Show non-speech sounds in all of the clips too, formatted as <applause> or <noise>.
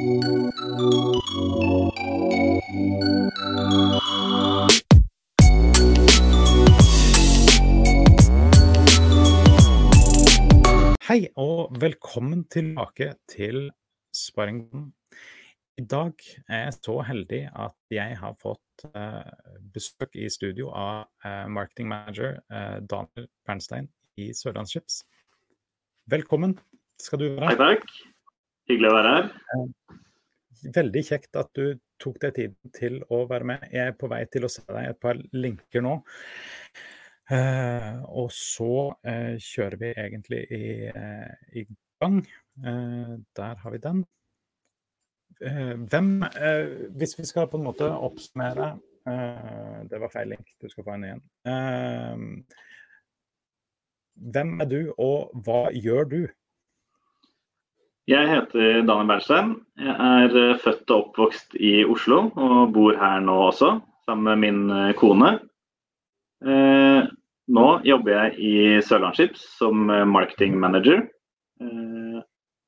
Hei og velkommen tilbake til Sparringbonden. I dag er jeg så heldig at jeg har fått uh, besøk i studio av uh, marketing manager uh, Daniel Bernstein i Sørlandschips. Velkommen skal du være. Hei, takk. Hyggelig å være her. Veldig kjekt at du tok deg tiden til å være med. Jeg er på vei til å se deg et par linker nå. Uh, og så uh, kjører vi egentlig i, i gang. der har vi den. hvem Hvis vi skal på en måte oppsummere Det var feil link, du skal få en igjen. hvem er du, og hva gjør du? Jeg heter Daniel Bernstein. Jeg er født og oppvokst i Oslo og bor her nå også, sammen med min kone. Nå jobber jeg i Sørlandsskips som eh, marketing manager. Eh,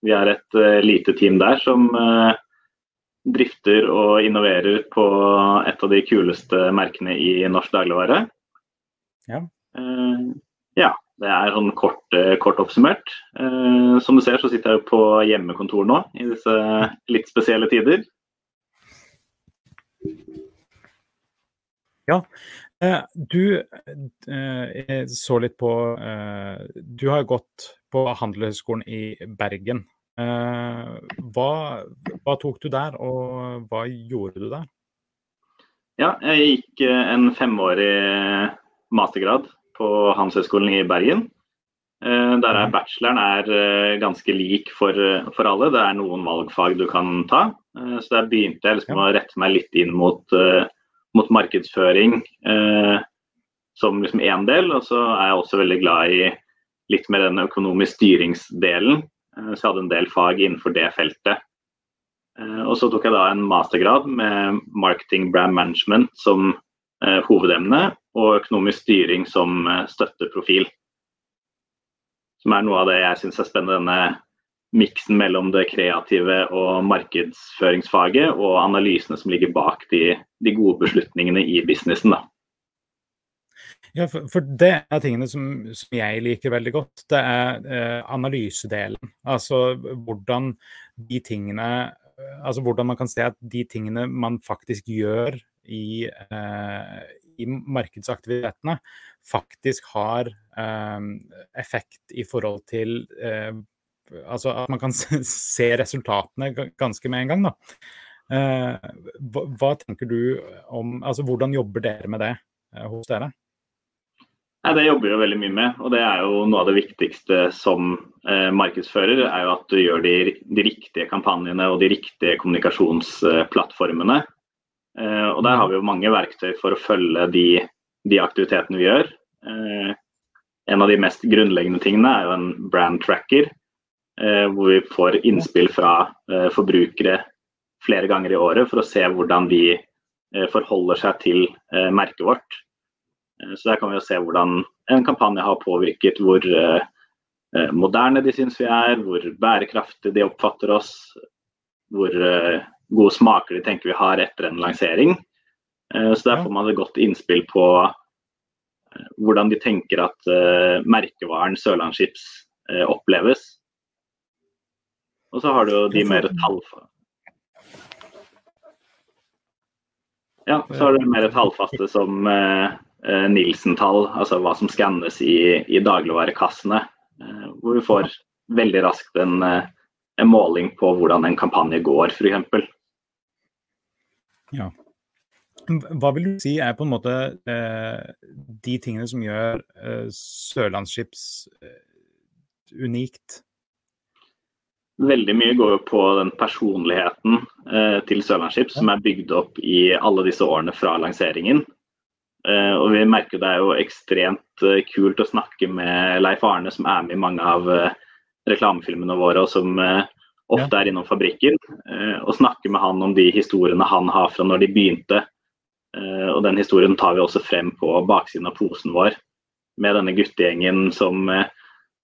vi er et eh, lite team der som drifter og innoverer på et av de kuleste merkene i norsk dagligvare. Ja. ja det er sånn kort, kort oppsummert. Som du ser så sitter jeg på hjemmekontor nå i disse litt spesielle tider. Ja, Eh, du eh, så litt på eh, Du har gått på Handelshøyskolen i Bergen. Hva, hva, tok du der, og hva gjorde du der? Ja, jeg gikk en femårig mastergrad på Handelshøyskolen i Bergen. Der er mhm. bacheloren er ganske lik for, for, alle. Det er noen valgfag du kan ta. Så der begynte jeg liksom å rette meg litt inn mot mot markedsføring eh, som liksom én del. Og så er jeg også veldig glad i litt mer den økonomisk styringsdelen. Eh, så jeg hadde en del fag innenfor det feltet. Eh, og så tok jeg da en mastergrad med marketing brand management som eh, hovedemne, og økonomisk styring som eh, støtteprofil. Som er noe av det jeg syns er spennende denne miksen mellom det kreative og markedsføringsfaget og analysene som ligger bak de, de gode beslutningene i businessen. Da. Ja, for, for, det er tingene som, som, jeg liker veldig godt. Det er eh, analysedelen. Altså hvordan de tingene Altså hvordan man kan se at de tingene man faktisk gjør i, eh, i markedsaktivitetene, faktisk har eh, effekt i forhold til eh, altså at man kan <laughs> se resultatene ganske med en gang. da. Eh, hva, hva, tenker du om altså Hvordan jobber dere med det eh, hos dere? Nei, Det jobber vi veldig mye med, og det er jo noe av det viktigste som eh, markedsfører. er jo At du gjør de, de, riktige kampanjene og de riktige kommunikasjonsplattformene. Og Der har vi jo mange verktøy for å følge de, de aktivitetene vi gjør. Eh, en av de mest grunnleggende tingene er jo en brand tracker. Eh, hvor vi får innspill fra eh, forbrukere flere ganger i året for å se hvordan de eh, forholder seg til merket vårt. Så Der kan vi jo se hvordan en kampanje har påvirket hvor moderne de syns vi er, hvor bærekraftig de oppfatter oss, hvor gode smaker de tenker vi har etter en lansering. Så Der får man et godt innspill på hvordan de tenker at merkevaren Sørlandschips oppleves. Og så har du jo de mer tallfaste Ja, så har du mer tallfaste som eh, eh, Nielsen-tall, altså hva som skannes i, i dagligvarekassene. Eh, hvor vi får veldig raskt en, eh, en, måling på hvordan en kampanje går, f.eks. Ja. Hva vil du si er på en måte eh, de tingene som gjør eh, Sørlandsskips unikt? Veldig mye går jo på den personligheten eh, til Sørlandsskip som er bygd opp i alle disse årene fra lanseringen. Eh, og vi merker det er jo ekstremt eh, kult å snakke med Leif Arne, som er med i mange av eh, reklamefilmene våre, og som eh, ofte er innom fabrikken. Eh, og snakker med han om de historiene han har fra når de begynte. og den historien tar vi også frem på baksiden av posen vår, med denne guttegjengen som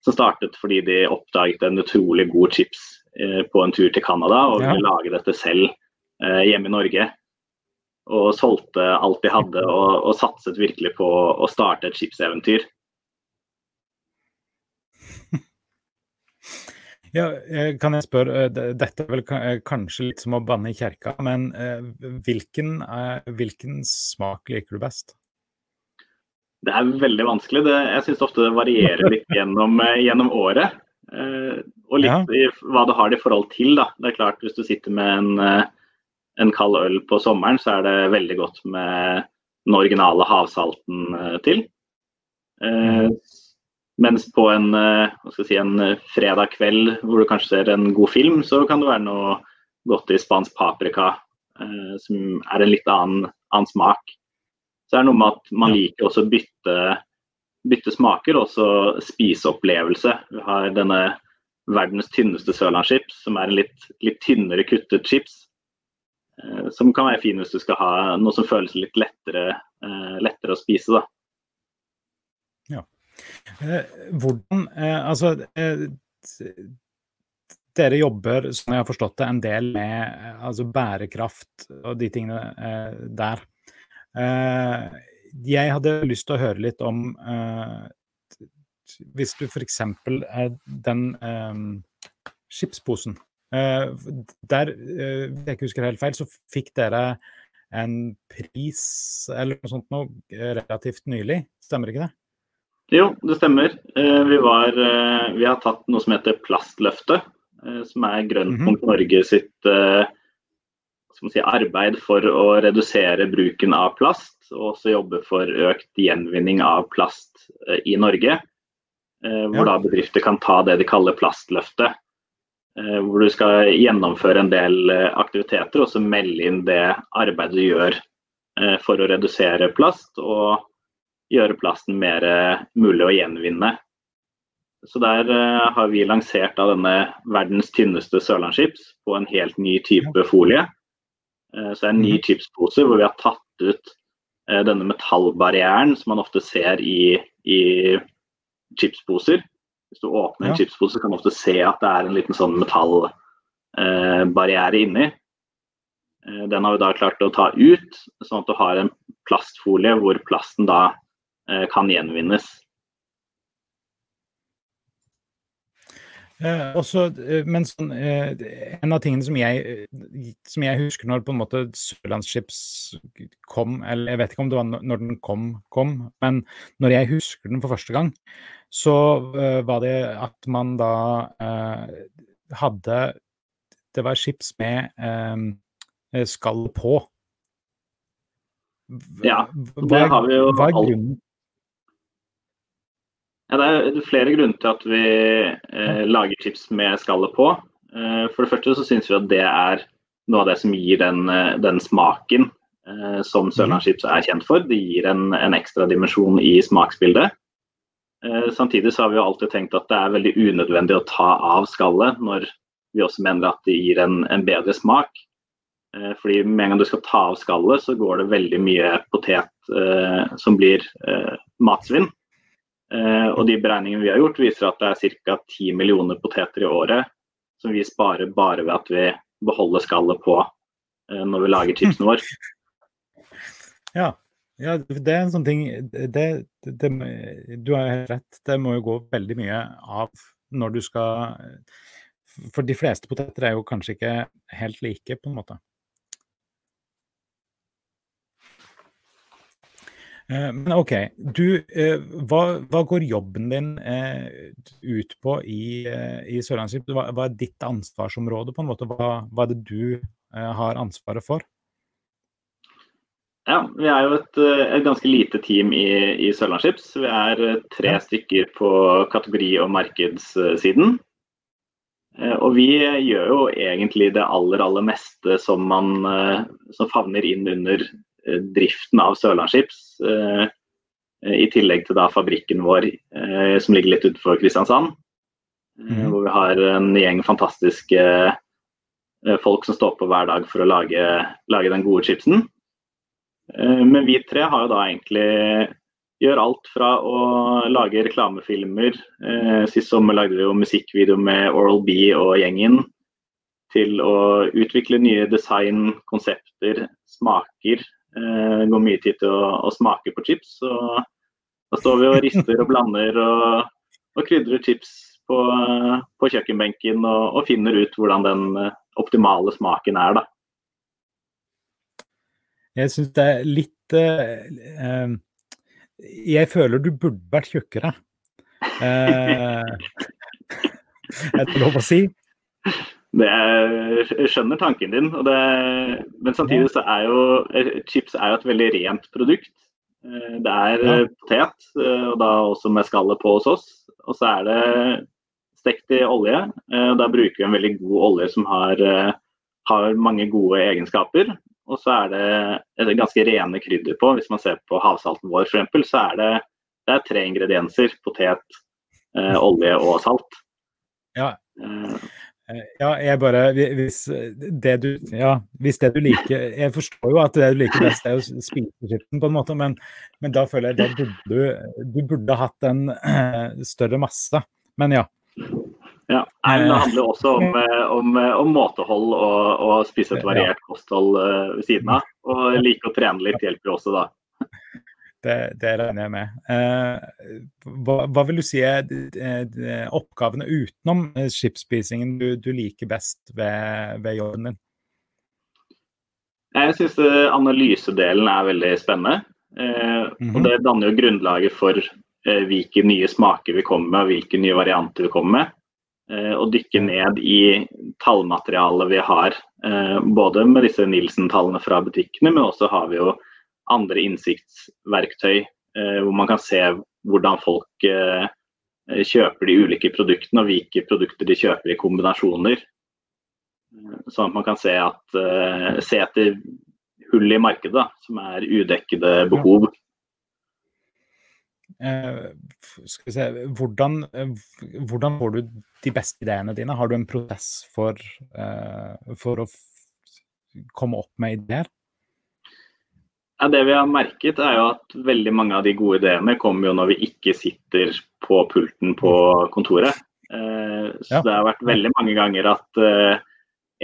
som startet fordi de oppdaget en utrolig god chips på en tur til Canada og ville ja. lage dette selv hjemme i Norge. Og solgte alt de hadde og, og satset virkelig på å starte et skipseventyr. Ja, kan jeg spørre, Dette er vel kanskje litt som å banne i kjerka, men hvilken, hvilken smak liker du best? Det er veldig vanskelig. Det, jeg syns ofte det varierer litt <laughs> gjennom, gjennom året. Eh, og litt ja. i hva det har det i forhold til. Da. Det er klart Hvis du sitter med en, en, kald øl på sommeren, så er det veldig godt med den originale havsalten til. Mens på en, eh, si, en, eh, fredag kveld hvor du kanskje ser en god film, så kan det være noe godt i spansk paprika, eh, som er en litt annen, annen, smak. Så det er noe med at man liker også å bytte, bytte smaker, også spiseopplevelse. Vi har denne verdens tynneste sørlandschips, som er en litt, litt tynnere kuttet chips. Eh, som kan være fin hvis du skal ha noe som føles litt lettere, eh, lettere å spise. da. Eh, hvordan eh, Altså eh, dere jobber, som jeg har forstått det, en del med altså bærekraft og de tingene der. jeg hadde lyst til å høre litt om Hvis du f.eks. den skipsposen Der, hvis jeg ikke husker helt feil, så fikk dere en pris eller noe sånt noe relativt nylig, stemmer ikke det? Jo, det stemmer. Eh, vi, var, eh, vi, har tatt noe som heter Plastløftet, eh, som er Grønnpunkt mhm. Norge sitt si, arbeid for å redusere bruken av plast, og også jobbe for økt gjenvinning av plast i Norge. Hvor da bedrifter kan ta det de kaller Plastløftet. Hvor du skal gjennomføre en del aktiviteter og så melde inn det arbeidet du gjør for å redusere plast. og gjøre plasten mer eh, mulig å gjenvinne. Så der uh, har vi lansert da, denne verdens tynneste sørlandschips på en helt ny type folie. Uh, så det er en ny mhm. chipspose hvor vi har tatt ut denne metallbarrieren som man ofte ser i, i chipsposer. Hvis du åpner en ja. chipspose, kan du ofte se at det er en liten sånn metallbarriere inni. Den har vi da klart å ta ut, sånn at du har en plastfolie hvor plasten da Eh, kan gjenvinnes. Eh, også, eh, men sånn, eh, en av tingene som jeg, eh, som jeg, husker når på en måte Sørlandschips kom, eller jeg vet ikke om det var når den kom, kom, men når jeg husker den for første gang, så eh, var det at man da hadde Det var chips med skall på. Ja, det har vi jo hva er grunnen ja, det er flere grunner til at vi eh, lager chips med skallet på. Eh, for det første så syns vi at det er noe av det som gir den, eh, den smaken eh, som sørlandschips er kjent for. Det gir en, en ekstra dimensjon i smaksbildet. Eh, samtidig så har vi jo alltid tenkt at det er veldig unødvendig å ta av skallet, når vi også mener at det gir en, en bedre smak. Eh, fordi med en gang du skal ta av skallet, så går det veldig mye potet som blir matsvinn. Eh, og de beregningene vi har gjort, viser at det er ca. 10 millioner poteter i året som vi sparer bare ved at vi beholder skallet på eh, når vi lager chipsen vår. <laughs> Ja. ja, det er en sånn ting det, det, Du har helt rett. Det må jo gå veldig mye av når du skal For de fleste poteter er jo kanskje ikke helt like, på en måte. Men OK. Du, eh, hva, hva, går jobben din eh, ut på i, i Sørlandsskip? Hva, hva, er ditt ansvarsområde, på en måte? Hva, hva er det du har ansvaret for? Ja, Vi er jo et, et ganske lite team i, i Sørlandsskips. Vi er tre ja. stykker på kategori- og markedssiden. Og vi gjør jo egentlig det aller, aller meste som, man, som favner inn under Eh, driften av Sørlandsskips. Eh, I tillegg til da fabrikken vår eh, som ligger litt utenfor Kristiansand. Mm. Hvor vi har en gjeng fantastiske folk som står på hver dag for å lage, lage den gode chipsen. Men vi tre har jo da egentlig gjør alt fra å lage reklamefilmer. Sist sommer lagde vi jo musikkvideo med Oral B og gjengen. til å utvikle nye design, konsepter, smaker. Eh, går mye tid til å, å smake på chips. Og da står vi og rister og blander og, og krydrer chips på, på kjøkkenbenken og, og, finner ut hvordan den eh, optimale smaken er, da. Jeg syns det er litt uh, uh, Jeg føler du burde vært tjukkere. Uh, <laughs> er det lov å si? Det er, jeg skjønner tanken din, det, men samtidig så er jo chips er jo et veldig rent produkt. Eh, det er ja. Eh, potet, eh, og da også med skallet på hos oss. Og så er det stekt i olje. Da bruker vi en veldig god olje som har, har mange gode egenskaper. Og så er det ganske rene krydder på. Hvis man ser på havsalten vår f.eks., så er det, det er tre ingredienser. Potet, olje og salt. Ja. Eh, ja, jeg bare hvis det, du, ja, hvis det du liker Jeg forstår jo at det du liker best, er å spise chipsen, på en måte, men, men, da føler jeg da burde du Du burde hatt en uh, større masse. Men ja. Ja, Det eh, handler også om, om, om måtehold og, og spise et variert kosthold ved siden av. Og like å trene litt hjelper også, da. Det, det regner jeg med. Eh, hva, hva, vil du si er oppgavene utenom skipsspisingen du, du liker best ved, ved, jobben din? Jeg syns analysedelen er veldig spennende. Eh, mm -hmm. Og det danner jo grunnlaget for eh, hvilke nye smaker vi kommer med, og hvilke nye varianter vi kommer med. Eh, og dykke ned i tallmaterialet vi har, eh, både med disse Nilsen-tallene fra butikkene, men også har vi jo andre innsiktsverktøy eh, hvor man kan se hvordan folk eh, kjøper de ulike produktene og hvilke produkter de kjøper i kombinasjoner. Eh, sånn at man kan se, at, se etter hull i markedet som er udekkede behov. Uh, se, hvordan, hvordan, får du de beste ideene dine? Har du en prosess for, uh, for å komme opp med ideer? Ja, det vi har merket er jo at veldig mange av de gode ideene kommer jo når vi ikke sitter på pulten på kontoret. Eh, så ja. det har vært veldig mange ganger at eh,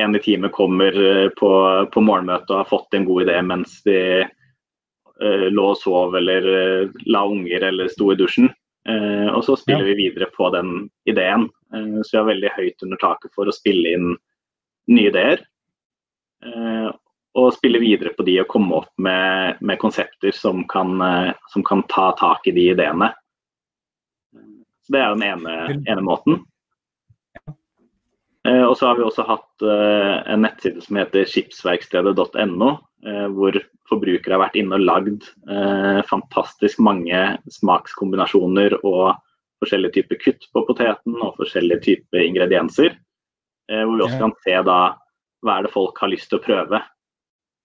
en i teamet kommer eh, på, på morgenmøtet og har fått en god idé mens de eh, lå og sov eller eh, la unger eller sto i dusjen. Eh, og så spiller ja. vi videre på den ideen. så vi har veldig høyt under taket for å spille inn nye ideer og spille videre på de og komme opp med, med konsepter som kan, eh, som kan, ta tak i de ideene. Så Det er den ene, ene måten. Eh, og så har vi også hatt eh, en nettside som heter skipsverkstedet.no, hvor forbrukere har vært inne og lagd fantastisk mange smakskombinasjoner og forskjellige typer kutt på poteten og forskjellige typer ingredienser. Hvor vi også kan se da hva er det folk har lyst til å prøve.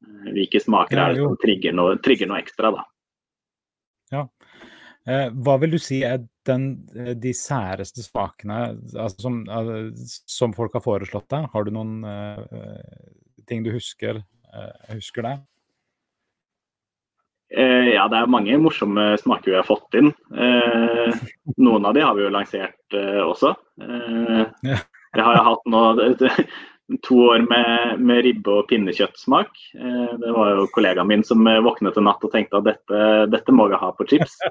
Eh, hvilke smaker er det som trigger noe, trigger noe ekstra, da. Ja. Eh, hva vil du si er den, eh, de særeste smakene altså, som, som, folk har foreslått deg? Har du noen uh, ting du husker, uh, husker der? Uh, ja, det er mange morsomme smaker vi har fått inn. noen av de har vi jo lansert også. Jeg har jo hatt nå to år med, med ribbe- og pinnekjøttsmak. Eh, det var jo kollegaen min som eh, våknet en natt og tenkte at dette, dette må vi ha på chips. <laughs>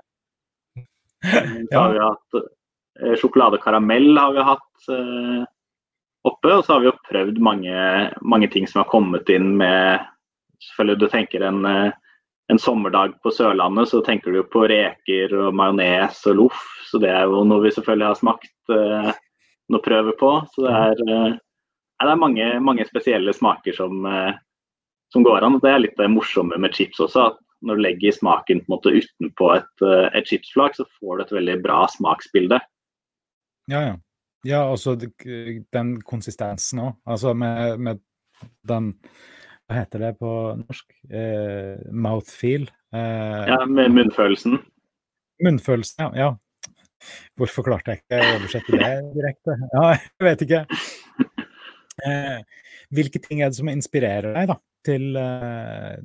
Så har vi hatt eh, Sjokoladekaramell har vi hatt oppe, og så har vi jo prøvd mange, mange ting som har kommet inn med Selvfølgelig du tenker en, en sommerdag på Sørlandet, så tenker du jo på reker og majones og loff. Så det er jo noe vi selvfølgelig har smakt noen prøver på. Så det er det er mange, mange spesielle smaker som, eh, som, går an. Det er litt det morsomme med chips også. at Når du legger smaken på en måte utenpå et, eh, et chipsflak, så får du et veldig bra smaksbilde. Ja, ja. Ja, altså den konsistensen òg. Altså med, med, den Hva heter det på norsk? Eh, mouthfeel? Eh, ja, med munnfølelsen. Munnfølelsen, ja. ja. Hvorfor klarte jeg ikke å oversette det direkte? Ja, jeg vet ikke. Eh, hvilke ting er det som inspirerer deg da, til eh,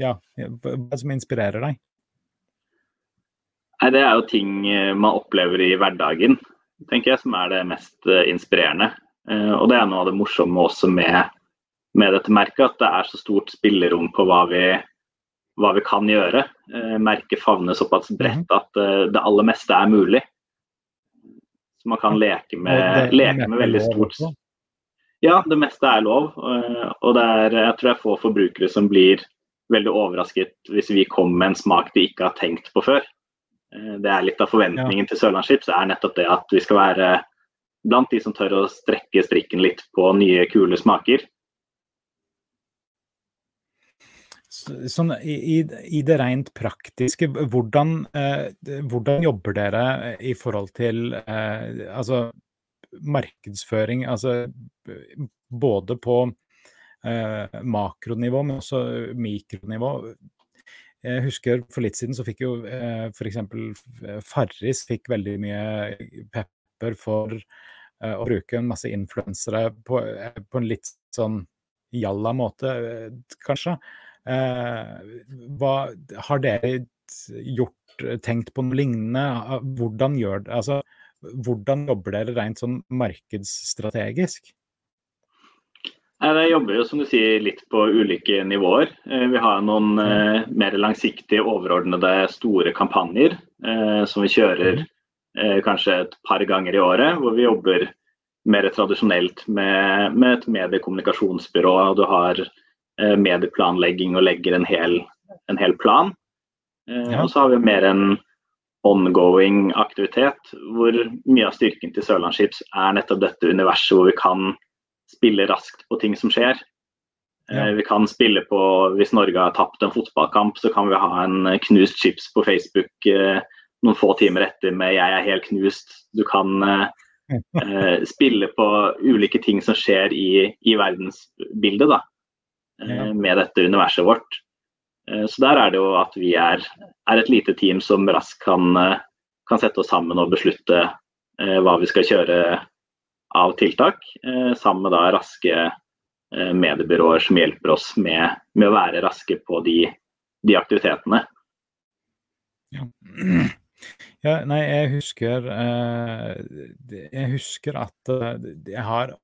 Ja, hva er det som inspirerer deg? Nei, Det er jo ting eh, man opplever i hverdagen, tenker jeg, som er det mest inspirerende. Og det er noe av det morsomme også med, med dette merket, at det er så stort spillerom på hva vi, hva vi kan gjøre. Merket favner såpass bredt mhm. at det aller meste er mulig. Så man kan leke med, leke med veldig stort Ja, det meste er lov. Og det er, jeg tror det er få forbrukere som blir veldig overrasket hvis vi kommer med en smak de ikke har tenkt på før. Det er litt av forventningen til Sørlandschips, er nettopp det at vi skal være blant de som tør å strekke strikken litt på nye, kule smaker. Sånn, i, i, det rent praktiske, hvordan, eh, hvordan, jobber dere i forhold til eh, altså, markedsføring? Altså, både på eh, makronivå, men også mikronivå. Jeg husker For litt siden så fikk jo eh, f.eks. Farris fikk veldig mye pepper for Eh, å bruke en masse influensere på, eh, på, en litt sånn jalla måte, eh, kanskje. Hva, har dere gjort, tenkt på noe lignende? Hvordan, gjør, altså, hvordan jobber dere rent sånn markedsstrategisk? Jeg jobber jo som du sier litt på ulike nivåer. Vi har noen eh, mer langsiktige, overordnede, store kampanjer eh, som vi kjører mhm eh, kanskje et par ganger i året, hvor vi jobber mer tradisjonelt med, med et mediekommunikasjonsbyrå. Du har eh, medieplanlegging og legger en hel, en hel plan. Eh, ja. Og så har vi mer en ongoing aktivitet, hvor mye av styrken til Sørlandsskips er nettopp dette universet hvor vi kan spille raskt på ting som skjer. Eh, ja. Vi kan spille på Hvis Norge har tapt en fotballkamp, så kan vi ha en knust chips på Facebook eh, noen få timer etter med 'jeg er helt knust'. Du kan eh, <laughs> eh, spille på ulike ting som skjer i, i verdensbildet da, eh, med dette universet vårt. Eh, så der er det jo at vi er, er et lite team som raskt kan, eh, kan, sette oss sammen og beslutte eh, hva vi skal kjøre av tiltak, sammen med da raske mediebyråer som hjelper oss med, med å være raske på de, de aktivitetene. Ja. <clears throat> Ja, nei, jeg husker eh, Jeg husker at eh, jeg har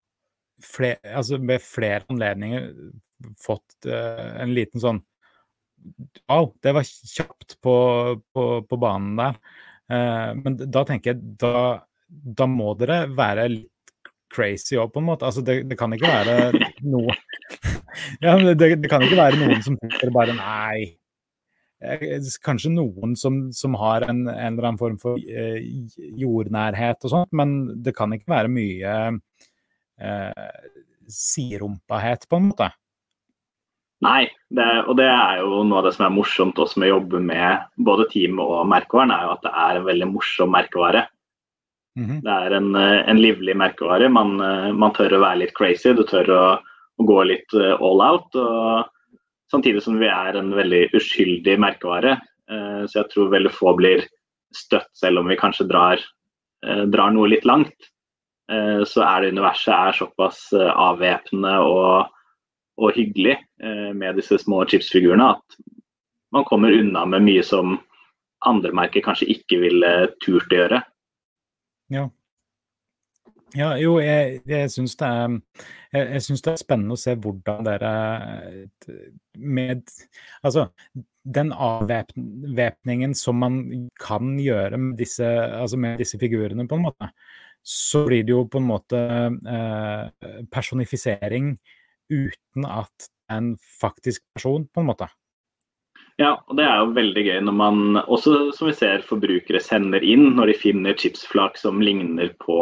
flere, altså ved flere anledninger fått eh, en liten sånn Wow, det var kjapt på, på, på banen der. Eh, men da tenker jeg da, da må dere være litt crazy òg, på en måte. Altså, det, det kan ikke være noe <laughs> Ja, det, det kan ikke være noen som tenker bare Nei, kanskje noen som, som har en, en, eller annen form for eh, jordnærhet og sånt, men det kan ikke være mye eh, sirumpahet, på en måte. Nei, det, og det er jo noe av det som er morsomt også med å jobbe med både team og merkevaren, er jo at det er en veldig morsom merkevare. Mm -hmm. Det er en, eh, en, livlig merkevare. Man, man, tør å være litt crazy, du tør å, å gå litt all out. og Samtidig som vi er en veldig uskyldig merkevare. Eh, så jeg tror veldig få blir støtt, selv om vi kanskje drar, eh, drar noe litt langt. Eh, så er det universet er såpass avvæpnende og, og, hyggelig med disse små chipsfigurene at man kommer unna med mye som andre merker kanskje ikke ville turt å gjøre. Ja. Ja, jo, jeg, jeg syns det, det, er spennende å se hvordan dere med Altså, den avvæpningen som man kan gjøre med disse, altså med disse, figurene, på en måte, så blir det jo på en måte eh, personifisering uten at en faktisk person, på en måte. Ja, og det er jo veldig gøy når man også, som vi ser, forbrukere sender inn når de finner chipsflak som ligner på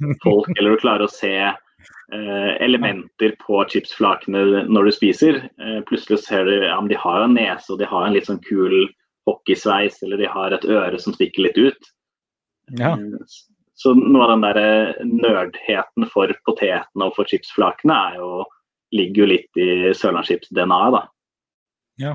<laughs> folk, eller du klarer å se eh, elementer på chipsflakene når du spiser. Eh, plutselig ser du ja, de har jo en nese og de har en litt sånn kul hockeysveis, eller de har et øre som stikker litt ut. Ja. Eh, så noe av den der nerdheten for potetene og for chipsflakene er jo, ligger jo litt i Sørlandsskips-DNA-et, da. Ja.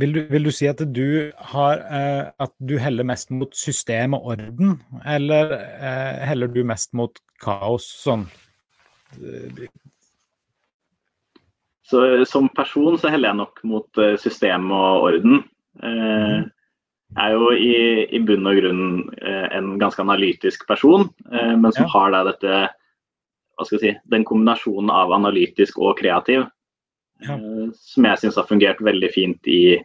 Vil du, vil du, si at du, har, eh, at du heller mest mot system og orden, eller eh, heller du mest mot kaos sånn? Så, som person så heller jeg nok mot eh, system og orden. Eh, mhm. jeg er jo i, i, bunn og grunn eh, en ganske analytisk person, eh, men som ja. har da dette hva skal jeg si, den kombinasjonen av analytisk og kreativ Ja. eh, som jeg syns har fungert veldig fint i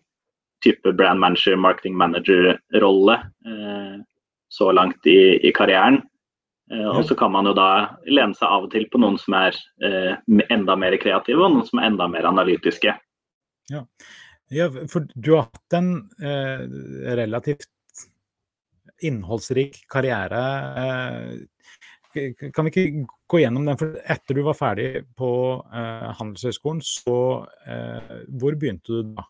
type brand manager, marketing manager-rolle eh, så langt i, i karrieren. Eh, og så kan man jo da lene seg av og til på noen som er enda mer kreative, og noen som er enda mer analytiske. Ja, for du har hatt en eh, relativt innholdsrik karriere. Eh, kan vi ikke gå gjennom den? For etter du var ferdig på eh, Handelshøyskolen, så eh, hvor begynte du da?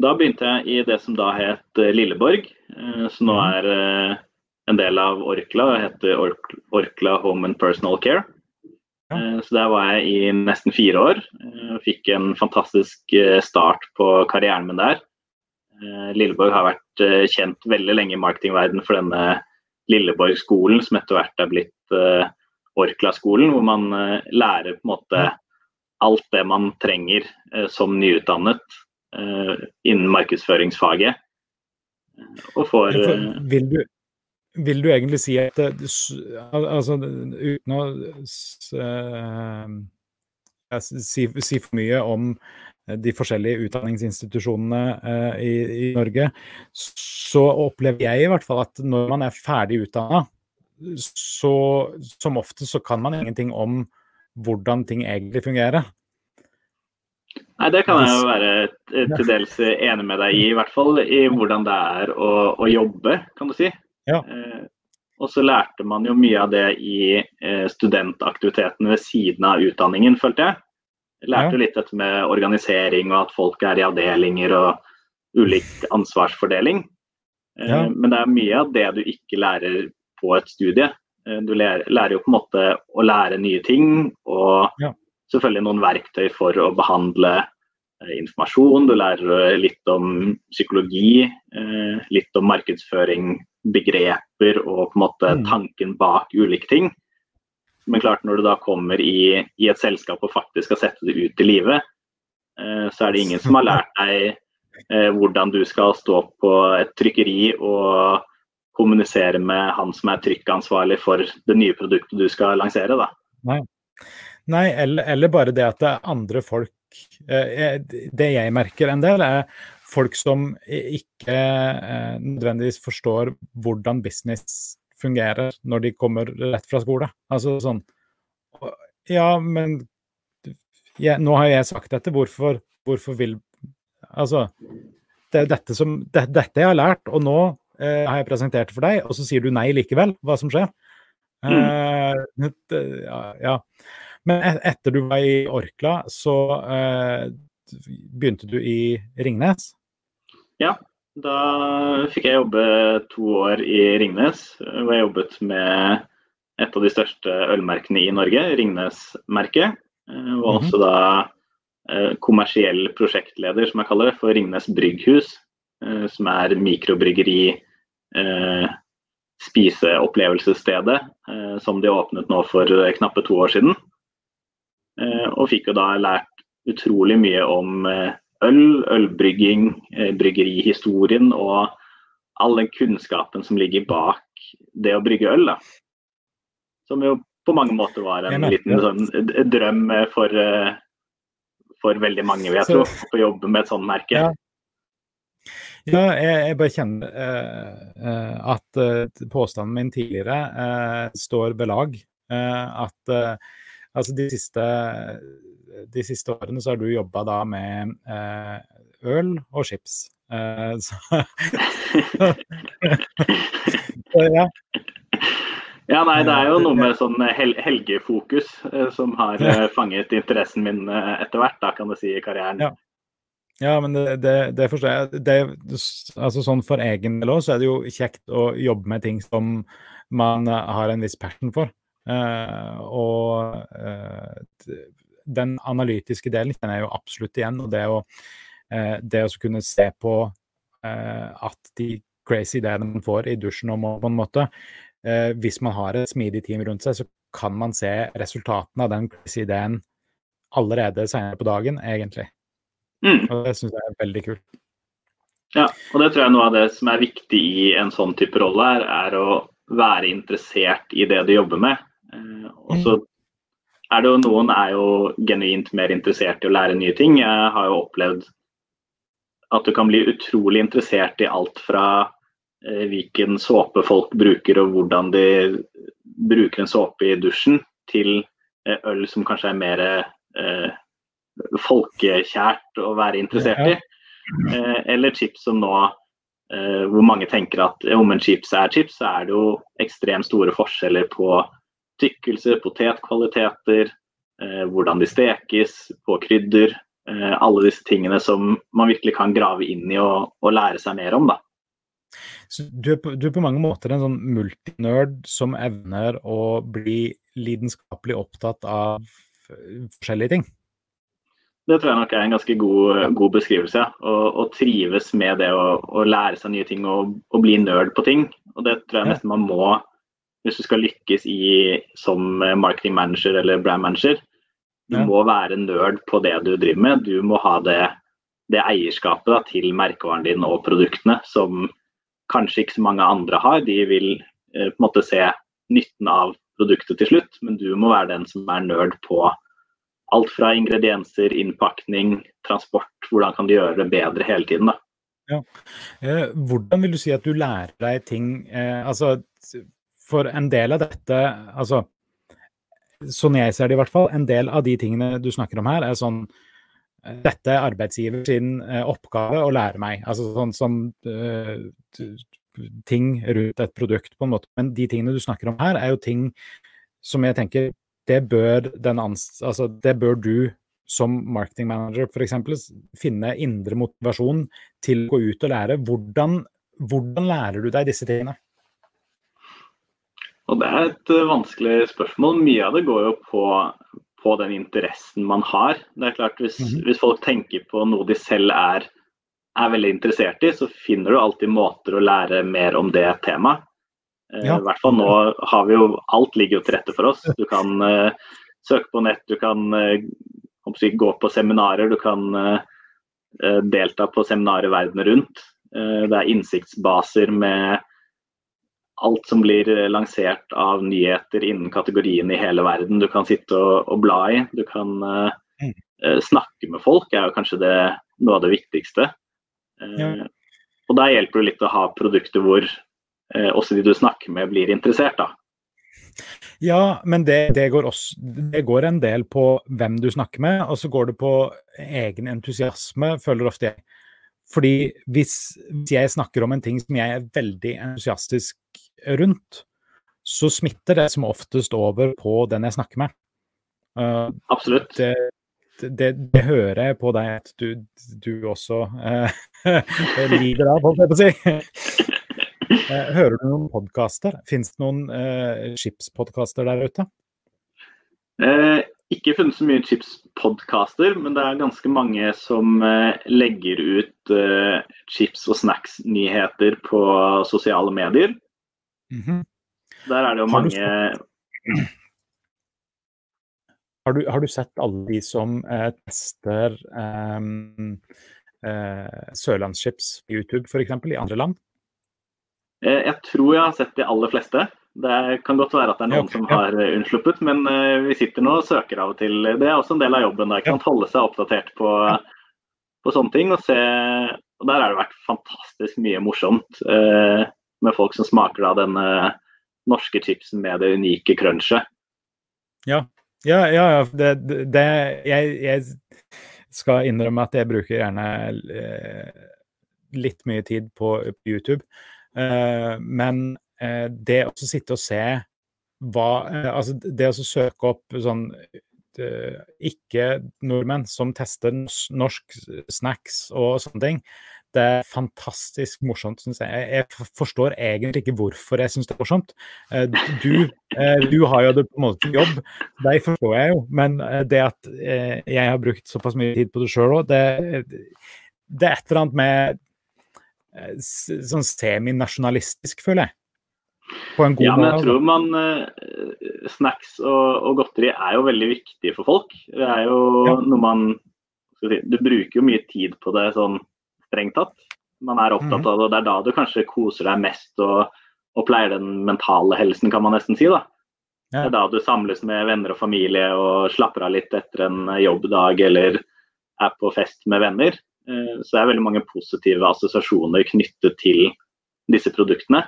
Da begynte jeg i det som da het eh, Lilleborg, eh, som nå Mhm. er eh, en del av Orkla. og heter Ork- Orkla Home and Personal Care. Ja. Eh, Så der var jeg i nesten fire år. eh, Fikk en fantastisk start på karrieren min der. Eh, Lilleborg har vært kjent veldig lenge i marketingverdenen for denne Lilleborg-skolen, som etter hvert er blitt uh, Orkla-skolen, hvor man uh, lærer på en måte alt det man trenger uh, som nyutdannet innen markedsføringsfaget. Og får Vil du, vil du egentlig si at altså, uten å si, si for mye om de forskjellige utdanningsinstitusjonene eh, i, i Norge, så opplever jeg i hvert fall at når man er ferdig utdanna, så som ofte så kan man ingenting om hvordan ting egentlig fungerer. Nei, Det kan jeg jo være eh, til dels enig med deg i, i hvert fall i hvordan det er å, å jobbe, kan du si. Ja. Eh, og så lærte man jo mye av det i eh, studentaktiviteten ved siden av utdanningen, følte jeg. Jeg lærte Ja. litt dette med organisering og at folk er i avdelinger og ulik ansvarsfordeling. Eh, Ja. Men det er mye av det du ikke lærer på et studie. Eh, Du lærer, lærer jo på en måte å lære nye ting og Ja. selvfølgelig noen verktøy for å behandle eh, informasjon. Du lærer litt om psykologi, litt om markedsføring, begreper og på en måte Mm. tanken bak ulike ting. Men klart når du da kommer i, i et selskap og faktisk skal sette det ut i livet, eh, så er det ingen som har lært deg eh, hvordan du skal stå på et trykkeri og kommunisere med han som er trykkansvarlig for det nye produktet du skal lansere. Da. Nei, eller, eller bare det at det er andre folk eh, Det jeg merker en del, er folk som ikke nødvendigvis forstår hvordan business fungerer når de kommer rett fra skole. Altså sånn Ja, men jeg, nå har jeg sagt dette, hvorfor, hvorfor vil Altså, det er dette som det, Dette jeg har lært, og nå eh, har jeg presentert det for deg, og så sier du nei likevel. Hva som skjer? Eh, det, ja, ja. Men et, etter du var i Orkla, så eh, begynte du i Ringnes. Da fikk jeg jobbe to år i Ringnes, hvor jeg jobbet med et av de største ølmerkene i Norge, Ringnes-merket. eh, Og Mhm. også da eh, kommersiell prosjektleder, som jeg kaller det, for Ringnes Brygghus. eh, Som er mikrobryggeri, spiseopplevelsesstedet, som de åpnet nå for knappe to år siden. Og fikk jo da lært utrolig mye om øl, ølbrygging, eh, bryggerihistorien og all den kunnskapen som ligger bak det å brygge øl. Da. Som jo på mange måter var en liten sånn, drøm eh, for, eh, for veldig mange, vil jeg tro, å jobbe med et sånt merke. Ja. Ja, jeg, jeg bare kjenner uh, at uh, påstanden min tidligere uh, står ved lag. At altså de siste, de siste årene så har du jobba da med eh, øl og chips. Eh, så, <laughs> så ja. Ja, nei, det er jo noe med sånn hel helgefokus eh, som har eh, fanget interessen min eh, etter hvert, da kan du si, i karrieren. Ja. Ja, men det, det, det forstår jeg. Det, altså sånn For egen del òg, så er det jo kjekt å jobbe med ting som man eh, har en viss passion for. Eh, og eh, den analytiske delen kjenner jeg jo absolutt igjen. Og det å, eh, det å kunne se på eh, at de crazy ideene man får i dusjen om på en måte eh, Hvis man har et smidig team rundt seg, så kan man se resultatene av den crazy ideen allerede senere på dagen, egentlig. Mm. Og det syns jeg er veldig kult. Ja, og det tror jeg noe av det som er viktig i en sånn type rolle, er, er å være interessert i det du jobber med. Og så er det jo noen er jo genuint mer interessert i å lære nye ting. Jeg har jo opplevd at du kan bli utrolig interessert i alt fra eh, hvilken såpe folk bruker og hvordan de bruker en såpe i dusjen, til eh, øl som kanskje er mer eh, folkekjært å være interessert i. Eh, eller chips som nå eh, hvor mange tenker at om en chips er chips, så er det jo ekstremt store forskjeller på tykkelse, potetkvaliteter, eh, hvordan de stekes, på krydder. Eh, alle disse tingene som man virkelig kan grave inn i og, og lære seg mer om. da. Så du er, på, du er på mange måter en sånn multinerd som evner å bli lidenskapelig opptatt av forskjellige ting? Det tror jeg nok er en ganske god, god beskrivelse. Å trives med det å, å, lære seg nye ting og, og, bli nerd på ting. Og det tror jeg nesten man må hvis du skal lykkes i, som marketing manager eller brand manager. Du ja. må være nerd på det du driver med. Du må ha det, det eierskapet da, til merkevaren din og produktene som kanskje ikke så mange andre har. De vil eh, på en måte se nytten av produktet til slutt, men du må være den som er nerd på alt fra ingredienser, innpakning, transport. Hvordan kan du gjøre det bedre hele tiden? da. Ja. Eh, hvordan vil du si at du lærer deg ting eh, altså, For en del av dette altså, sånn jeg ser det i hvert fall, en del av de tingene du snakker om her, er sånn eh, dette er arbeidsgiver sin uh, oppgave å lære meg. Altså sånn som sånn, ting rundt et produkt, på en måte. Men de tingene du snakker om her, er jo ting som jeg tenker det bør, altså, det bør du som marketing manager f.eks. finne indre motivasjon til å gå ut og lære. Hvordan, hvordan lærer du deg disse tingene? Og Det er et uh, vanskelig spørsmål. Mye av det går jo på, på den interessen man har. Det er klart Hvis, mm -hmm. hvis folk tenker på noe de selv er, er, veldig interessert i, så finner du alltid måter å lære mer om det temaet. Uh, ja. I hvert fall nå har vi jo Alt ligger jo til rette for oss. Du kan uh, søke på nett, du kan uh, gå på seminarer, du kan delta på seminarer verden rundt. det er innsiktsbaser med alt som blir eh, lansert av nyheter innen kategorien i hele verden. Du kan sitte og, og bla i. Du kan uh, uh, snakke med folk, er jo kanskje det, noe av det viktigste. Uh, ja. Og da hjelper det litt å ha produkter hvor også de du snakker med, blir interessert. da. Ja, men det, det, går også, det, går en del på hvem du snakker med, og så går det på egen entusiasme, føler ofte jeg. Fordi hvis, hvis jeg snakker om en ting som jeg er veldig entusiastisk rundt, så smitter det som oftest over på den jeg snakker med. Uh, Absolutt. Det, det, det, hører jeg på deg at du, du også uh, <laughs> lider av, holdt jeg på å si. Uh, hører du noen podkaster? Fins det noen uh, chipspodkaster der ute? Uh, ikke funnet så mye chips-podkaster, men det er ganske mange som eh, legger ut eh, chips- og snacks-nyheter på sosiale medier. Mm -hmm. Der er det jo har mange du, <clears throat> har, du, har du, sett alle de som eh, tester um, eh, sørlandschips på YouTube f.eks. i andre land? Eh, jeg tror jeg har sett de aller fleste. Det kan godt være at det er noen ja, som har ja. unnsluppet, men uh, vi sitter nå og søker av og til. Det er også en del av jobben. Da, ikke Holde seg oppdatert på, på, sånne ting. Og, se, og der har det vært fantastisk mye morsomt. Uh, med folk som smaker da denne norske chipsen med det unike crunchet. Ja, ja, ja. Det, det, jeg, jeg, skal innrømme at jeg bruker gjerne eh, litt mye tid på, YouTube. Eh, men eh, det å sitte og se hva eh, Altså det å søke opp sånn eh, ikke-nordmenn som tester norsk snacks og sånne ting, det er fantastisk morsomt, syns jeg. Jeg forstår egentlig ikke hvorfor jeg syns det er morsomt. Eh, du, eh, du, har jo det på en måte til jobb, det forstår jeg jo. Men eh, det at jeg har brukt såpass mye tid på det sjøl òg, det, det, er et eller annet med sånn seminasjonalistisk, føler jeg. På en god ja, men jeg tror man Snacks og, og, godteri er jo veldig viktig for folk. Det er jo ja. noe man Du bruker jo mye tid på det sånn strengt tatt. Man er opptatt mhm. av det, og det er da du kanskje koser deg mest og, og pleier den mentale helsen, kan man nesten si. da. Ja. Det er da du samles med venner og familie og slapper av litt etter en jobbdag eller er på fest med venner. Eh, så det er veldig mange positive assosiasjoner knyttet til disse produktene.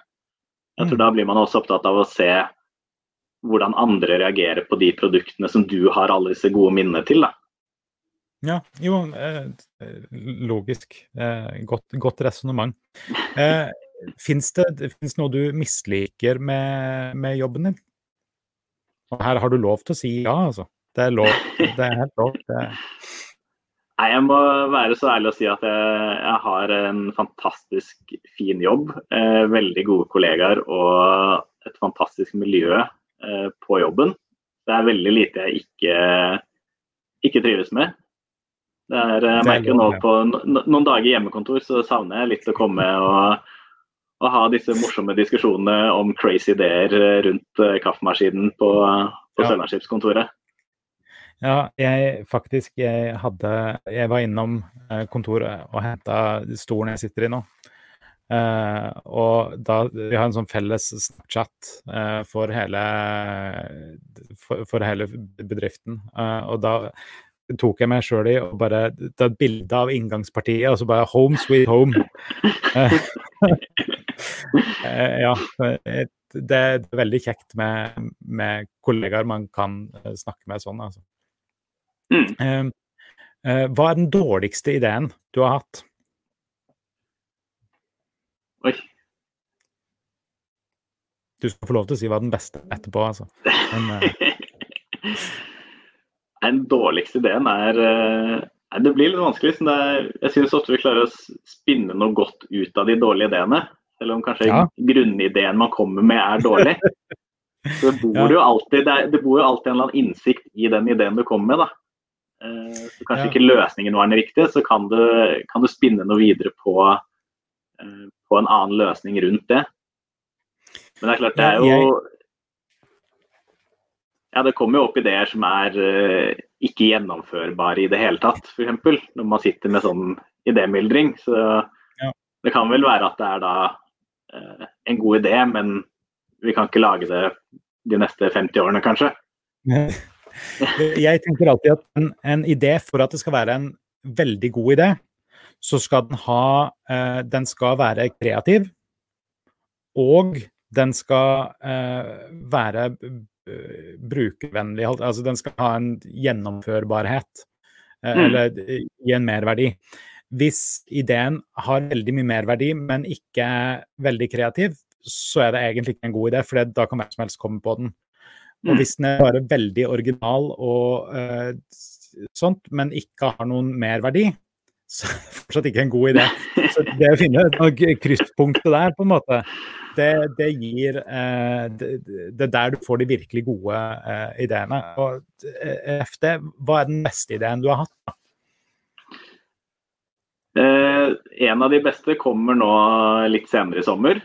Jeg tror mm. Da blir man også opptatt av å se hvordan andre reagerer på de produktene som du har alle disse gode minnene til. da. Ja, jo, eh, logisk. Eh, godt godt resonnement. Eh, Fins det finnes noe du misliker med, med, jobben din? Og her har du lov til å si ja, altså. Det er lov. Det er helt lov. Det... Nei, Jeg må være så ærlig å si at jeg, jeg har en fantastisk fin jobb. Eh, veldig gode kollegaer og et fantastisk miljø eh, på jobben. Det er veldig lite jeg ikke, ikke trives med. Er, jeg merker nå på noen dager hjemmekontor så savner jeg litt å komme og, og ha disse morsomme diskusjonene om crazy ideer rundt eh, kaffemaskinen på, på ja. Sørlandsskipskontoret. Ja, jeg faktisk jeg hadde Jeg var innom eh, kontoret og henta stolen jeg sitter i nå. Uh, og da Vi har en sånn felles Snapchat uh, for, hele, for, for hele bedriften. Uh, og da tok jeg meg sjøl i og bare ta et bilde av inngangspartiet, og så bare 'home sweet home'. <laughs> Eh, ja. Det er veldig kjekt med, med, kollegaer man kan eh, snakke med sånn, altså. Mm. Eh, hva er den dårligste ideen du har hatt? Oi. Du skal få lov til å si hva den beste etterpå, altså. Men, <laughs> Den dårligste ideen er Nei, Det blir litt vanskelig. Er, jeg syns ofte vi klarer å spinne noe godt ut av de dårlige ideene. Selv om kanskje ja. grunnideen man kommer med er dårlig. <laughs> Så det bor, jo alltid, det, er, det bor jo alltid en eller annen innsikt i den ideen du kommer med. da. Eh, så kanskje ja. ikke løsningen var den riktige, så kan du, kan du spinne noe videre på, eh, på, en annen løsning rundt det. Men det er klart, det er jo ja, det kommer jo opp ideer som er uh, ikke gjennomførbare i det hele tatt, f.eks. Når man sitter med sånn idémyldring. Så ja. det kan vel være at det er da uh, en god idé, men vi kan ikke lage det de neste 50 årene, kanskje. <laughs> Jeg tenker alltid at en, en, idé, for at det skal være en veldig god idé, så skal den ha uh, Den skal være kreativ. Og den skal være brukervennlig. Altså den skal ha en gjennomførbarhet, eh, mm. eller gi en merverdi. Hvis ideen har veldig mye merverdi, men ikke veldig kreativ, så er det egentlig ikke en god idé, for da kan hvem som helst komme på den. Og mm. hvis den er bare veldig original og uh, sånt, men ikke har noen merverdi, så er det fortsatt ikke en god idé. Så det å finne krysspunktet der, på en måte, det, det gir eh, det, det, er der du får de virkelig gode eh, ideene. Og eh, FD, hva er den beste ideen du har hatt? Eh, en av de beste kommer nå litt senere i sommer.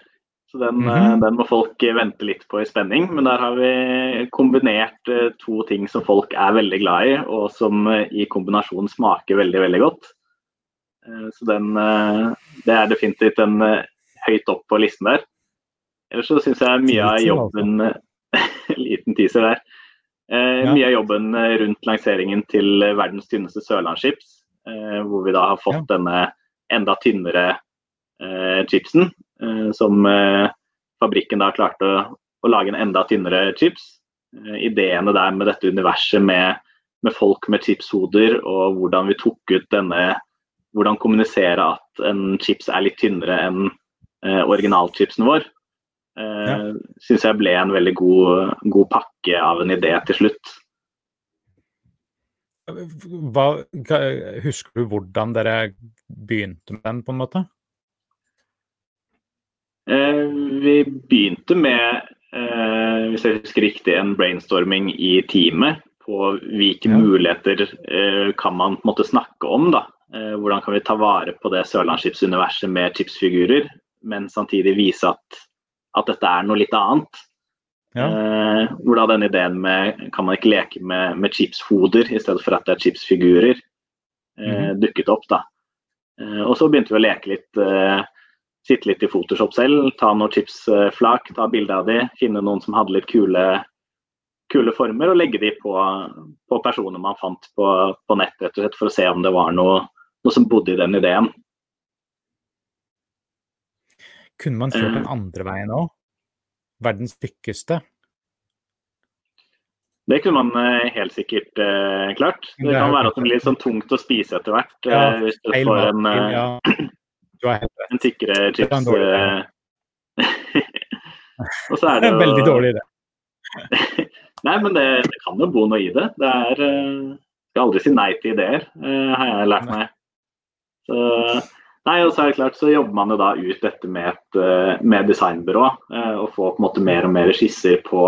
Så den, mm -hmm. den, må folk vente litt på i spenning. Men der har vi kombinert eh, to ting som folk er veldig glad i, og som i kombinasjon smaker veldig, veldig godt. Så den, det er definitivt en høyt opp på listen der. Ellers så syns jeg mye av jobben <laughs> Liten teaser der. Eh. Mye av jobben eh, rundt lanseringen til verdens tynneste sørlandschips, eh, hvor vi da har fått denne enda tynnere eh, chipsen, eh, som eh, fabrikken da klarte å, å, lage en enda tynnere chips. ideene der med dette universet med, med folk med chipshoder, og hvordan vi tok ut denne Hvordan kommunisere at en chips er litt tynnere enn originalchipsen vår. Ja. Eh, Syns jeg ble en veldig god, god, pakke av en idé til slutt. Hva, husker du hvordan dere begynte med den, på en måte? Eh, vi begynte med, eh, hvis jeg husker riktig, en brainstorming i teamet på hvilke ja. muligheter eh, kan man på en måte snakke om. da. Eh, hvordan kan vi ta vare på det sørlandsskipsuniverset med chipsfigurer, men samtidig vise at at dette er noe litt annet. Ja. Eh, hvor da denne ideen med kan man ikke leke med, med chipshoder i stedet for at det er chipsfigurer, eh, mm. dukket opp. da. Eh, og så begynte vi å leke litt, sitte litt i Photoshop selv, ta noen chipsflak, ta bilde av de, finne noen som hadde litt kule kule former og legge de på, på personer man fant på, på nett, rett og slett, for å se om det var noe, noe som bodde i den ideen. Kunne man kjørt den andre veien òg? Verdens tykkeste? Det kunne man uh, helt sikkert eh, klart. Det, det kan være at det blir litt sånn tungt å spise etter hvert. Ja, eh, hvis du får en, ja. du en tykkere chips. <laughs> og så er <laughs> det jo Veldig dårlig idé. <laughs> Nei, men det, det, kan jo bo noe i det. Det er Skal aldri si nei til ideer, har jeg lært meg. Så Nei, og så er det klart så jobber man jo da ut dette med et med designbyrå. Og får på en måte mer og mer skisser på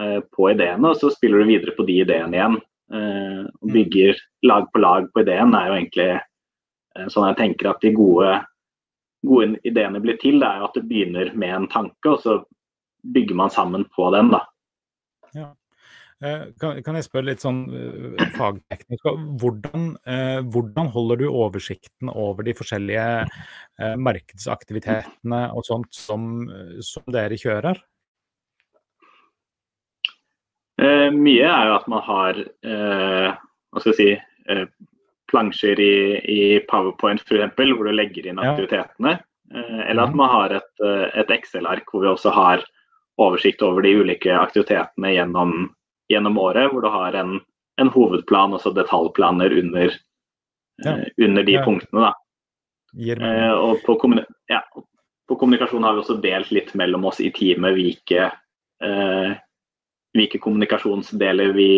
Eh, på ideene, og så spiller du videre på de ideene igjen. Eh, og mm. bygger lag på lag på ideen er jo egentlig eh, sånn jeg tenker at de gode, gode ideene blir til. Det er jo at det begynner med en tanke, og så bygger man sammen på den. da. Ja. Kan, kan, jeg spørre litt sånn fagteknisk, hvordan, hvordan, holder du oversikten over de forskjellige markedsaktivitetene og sånt som, som dere kjører? Eh, mye er jo at man har eh, hva skal jeg si, eh, plansjer i, i Powerpoint f.eks. hvor du legger inn aktivitetene. Eh, eller at mhm. man har et, eh, et Excel-ark hvor vi også har oversikt over de ulike aktivitetene gjennom, gjennom året. Hvor du har en, en hovedplan og så detaljplaner under, ja. uh, under de ja. punktene. og på, ja, på, kommunikasjon har vi også delt litt mellom oss i teamet hvilke hvilke kommunikasjonsdeler vi,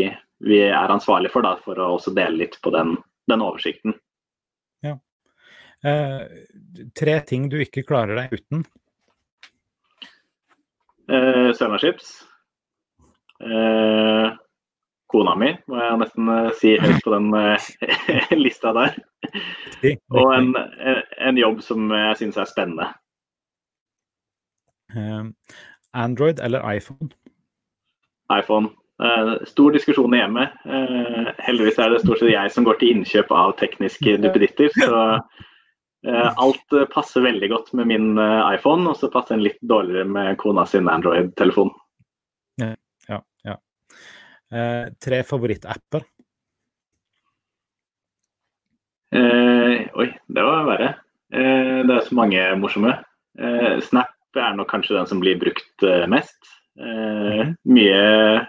vi er ansvarlig for, da, for å også dele litt på den, den oversikten. Ja. Tre ting du ikke klarer deg uten? Eh, Søvnaskips. Eh, kona mi, må jeg nesten eh, si høyt på den eh, <laughs> lista der. <laughs> Og en, en, jobb som jeg syns er spennende. Android eller iPhone? iPhone. Stor diskusjon hjemme. Heldigvis er det stort sett jeg som går til innkjøp av tekniske duppeditter. Så alt passer veldig godt med min iPhone, og så passer den litt dårligere med kona sin Android-telefon. Ja. tre favorittapper? oi, det var verre. det er så mange morsomme. Snap er nok kanskje den som blir brukt mest. Eh, mhm. mye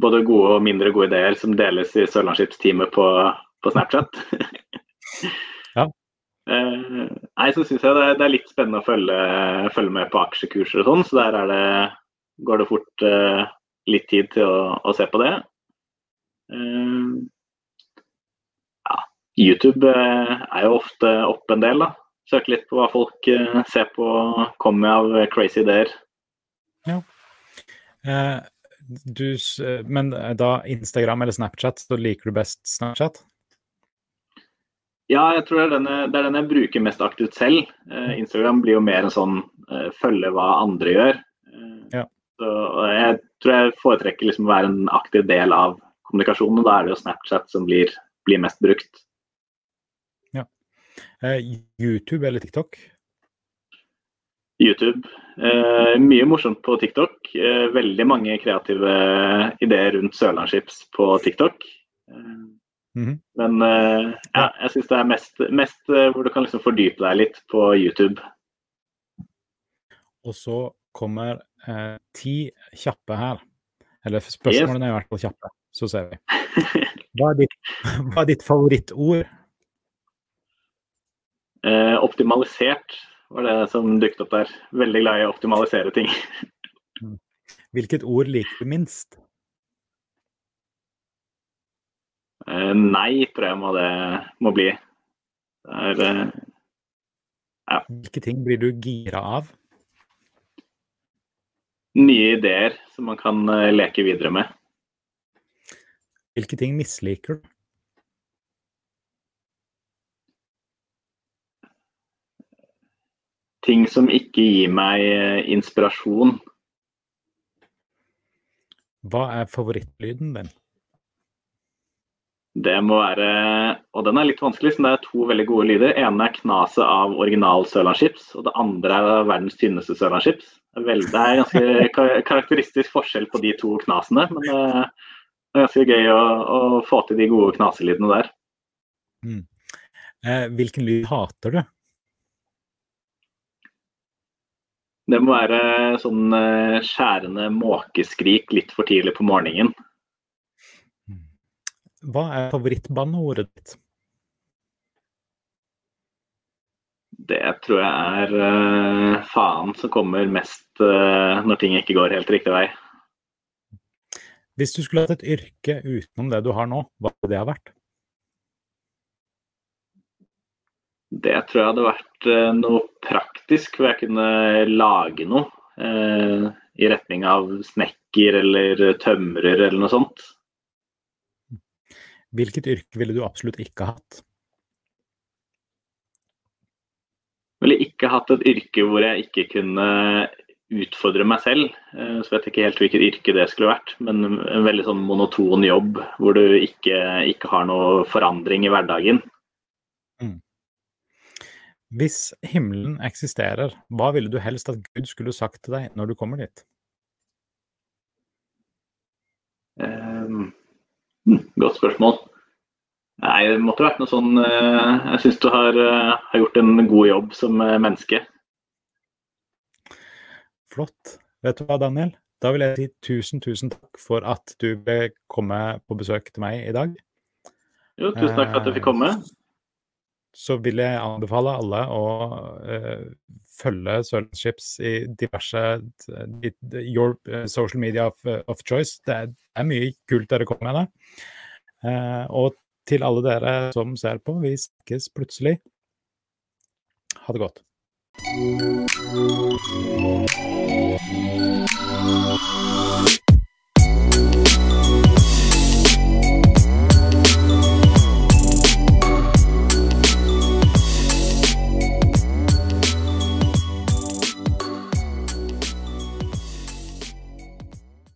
både gode og mindre gode ideer som deles i Sørlandsskipsteamet på, på Snapchat. <laughs> ja. eh, nei, så syns jeg det, det, er litt spennende å følge, følge med på aksjekurser og sånn, så der det, går det fort eh, litt tid til å, å se på det. Uh, ja, YouTube eh, er jo ofte opp en del, da. Søke litt på hva folk eh, ser på, kommer med av crazy ideer. Ja. Uh, du, men da Instagram eller Snapchat, så liker du best Snapchat? Ja, jeg tror det er, den jeg, det er den jeg bruker mest aktivt selv. Uh, Instagram blir jo mer en sånn uh, følge hva andre gjør. Uh, ja. Så jeg tror jeg foretrekker liksom å være en aktiv del av kommunikasjonen, og da er det jo Snapchat som blir, blir mest brukt. Ja. YouTube eller TikTok? YouTube. Eh, mye morsomt på TikTok. Eh, veldig mange kreative ideer rundt Sørlandschips på TikTok. Eh, mm -hmm. Men eh, ja, jeg syns det er mest, mest, eh, hvor du kan liksom fordype deg litt på YouTube. Og så kommer eh, ti kjappe her. Eller spørsmålene er i hvert fall kjappe. Så ser vi. <laughs> Hva er ditt, <laughs> hva er ditt favorittord? optimalisert var det som dukket opp der. Veldig glad i å optimalisere ting. Mm. Hvilket ord liker du minst? Eh, nei, tror jeg må det må bli. Det er eh, ja. Hvilke ting blir du gira av? Nye ideer som man kan eh, leke videre med. Hvilke ting misliker du? ting som ikke gir meg eh, inspirasjon. Hva er favorittlyden din? Det må være Og den er litt vanskelig, så det er to veldig gode lyder. ene er knaset av original sørlandschips, og det andre er verdens tynneste sørlandschips. Veldig, det er ganske karakteristisk forskjell på de to knasene. Men det er ganske gøy å, å få til de gode knaselydene der. Mm. Eh, hvilken lyd hater du? Det må være sånn eh, skjærende måkeskrik litt for tidlig på morgenen. Hva er favorittbanneordet ditt? Det tror jeg er uh, faen som kommer mest uh, når ting ikke går helt riktig vei. Hvis du skulle hatt et yrke utenom det du har nå, hva hadde det ha vært? Det tror jeg hadde vært uh, noe praktisk, hvor jeg kunne lage noe. I retning av snekker eller tømrer eller noe sånt. Hvilket yrke ville du absolutt ikke hatt? ville ikke hatt et yrke hvor jeg ikke kunne utfordre meg selv. Eh, så vet jeg ikke helt hvilket yrke det skulle vært, men en veldig sånn monoton jobb hvor du ikke, ikke har noe forandring i hverdagen. Mm. Hvis himmelen eksisterer, hva ville du helst at Gud skulle sagt til deg når du kommer dit? Um, godt spørsmål. Nei, det måtte vært noe sånn eh, Jeg syns du har, eh, har, gjort en god jobb som eh, menneske. Flott. Vet du hva, Daniel? Da vil jeg si tusen, tusen takk for at du ble komme på besøk til meg i dag. Jo, tusen takk for at du fikk komme. Så vil jeg anbefale alle å uh, følge Sørlandschips i diverse uh, your social media of, of choice. Det er, det er, mye kult dere kommer med der. Uh, og til alle dere som ser på. Vi snakkes plutselig. Ha det godt. Thank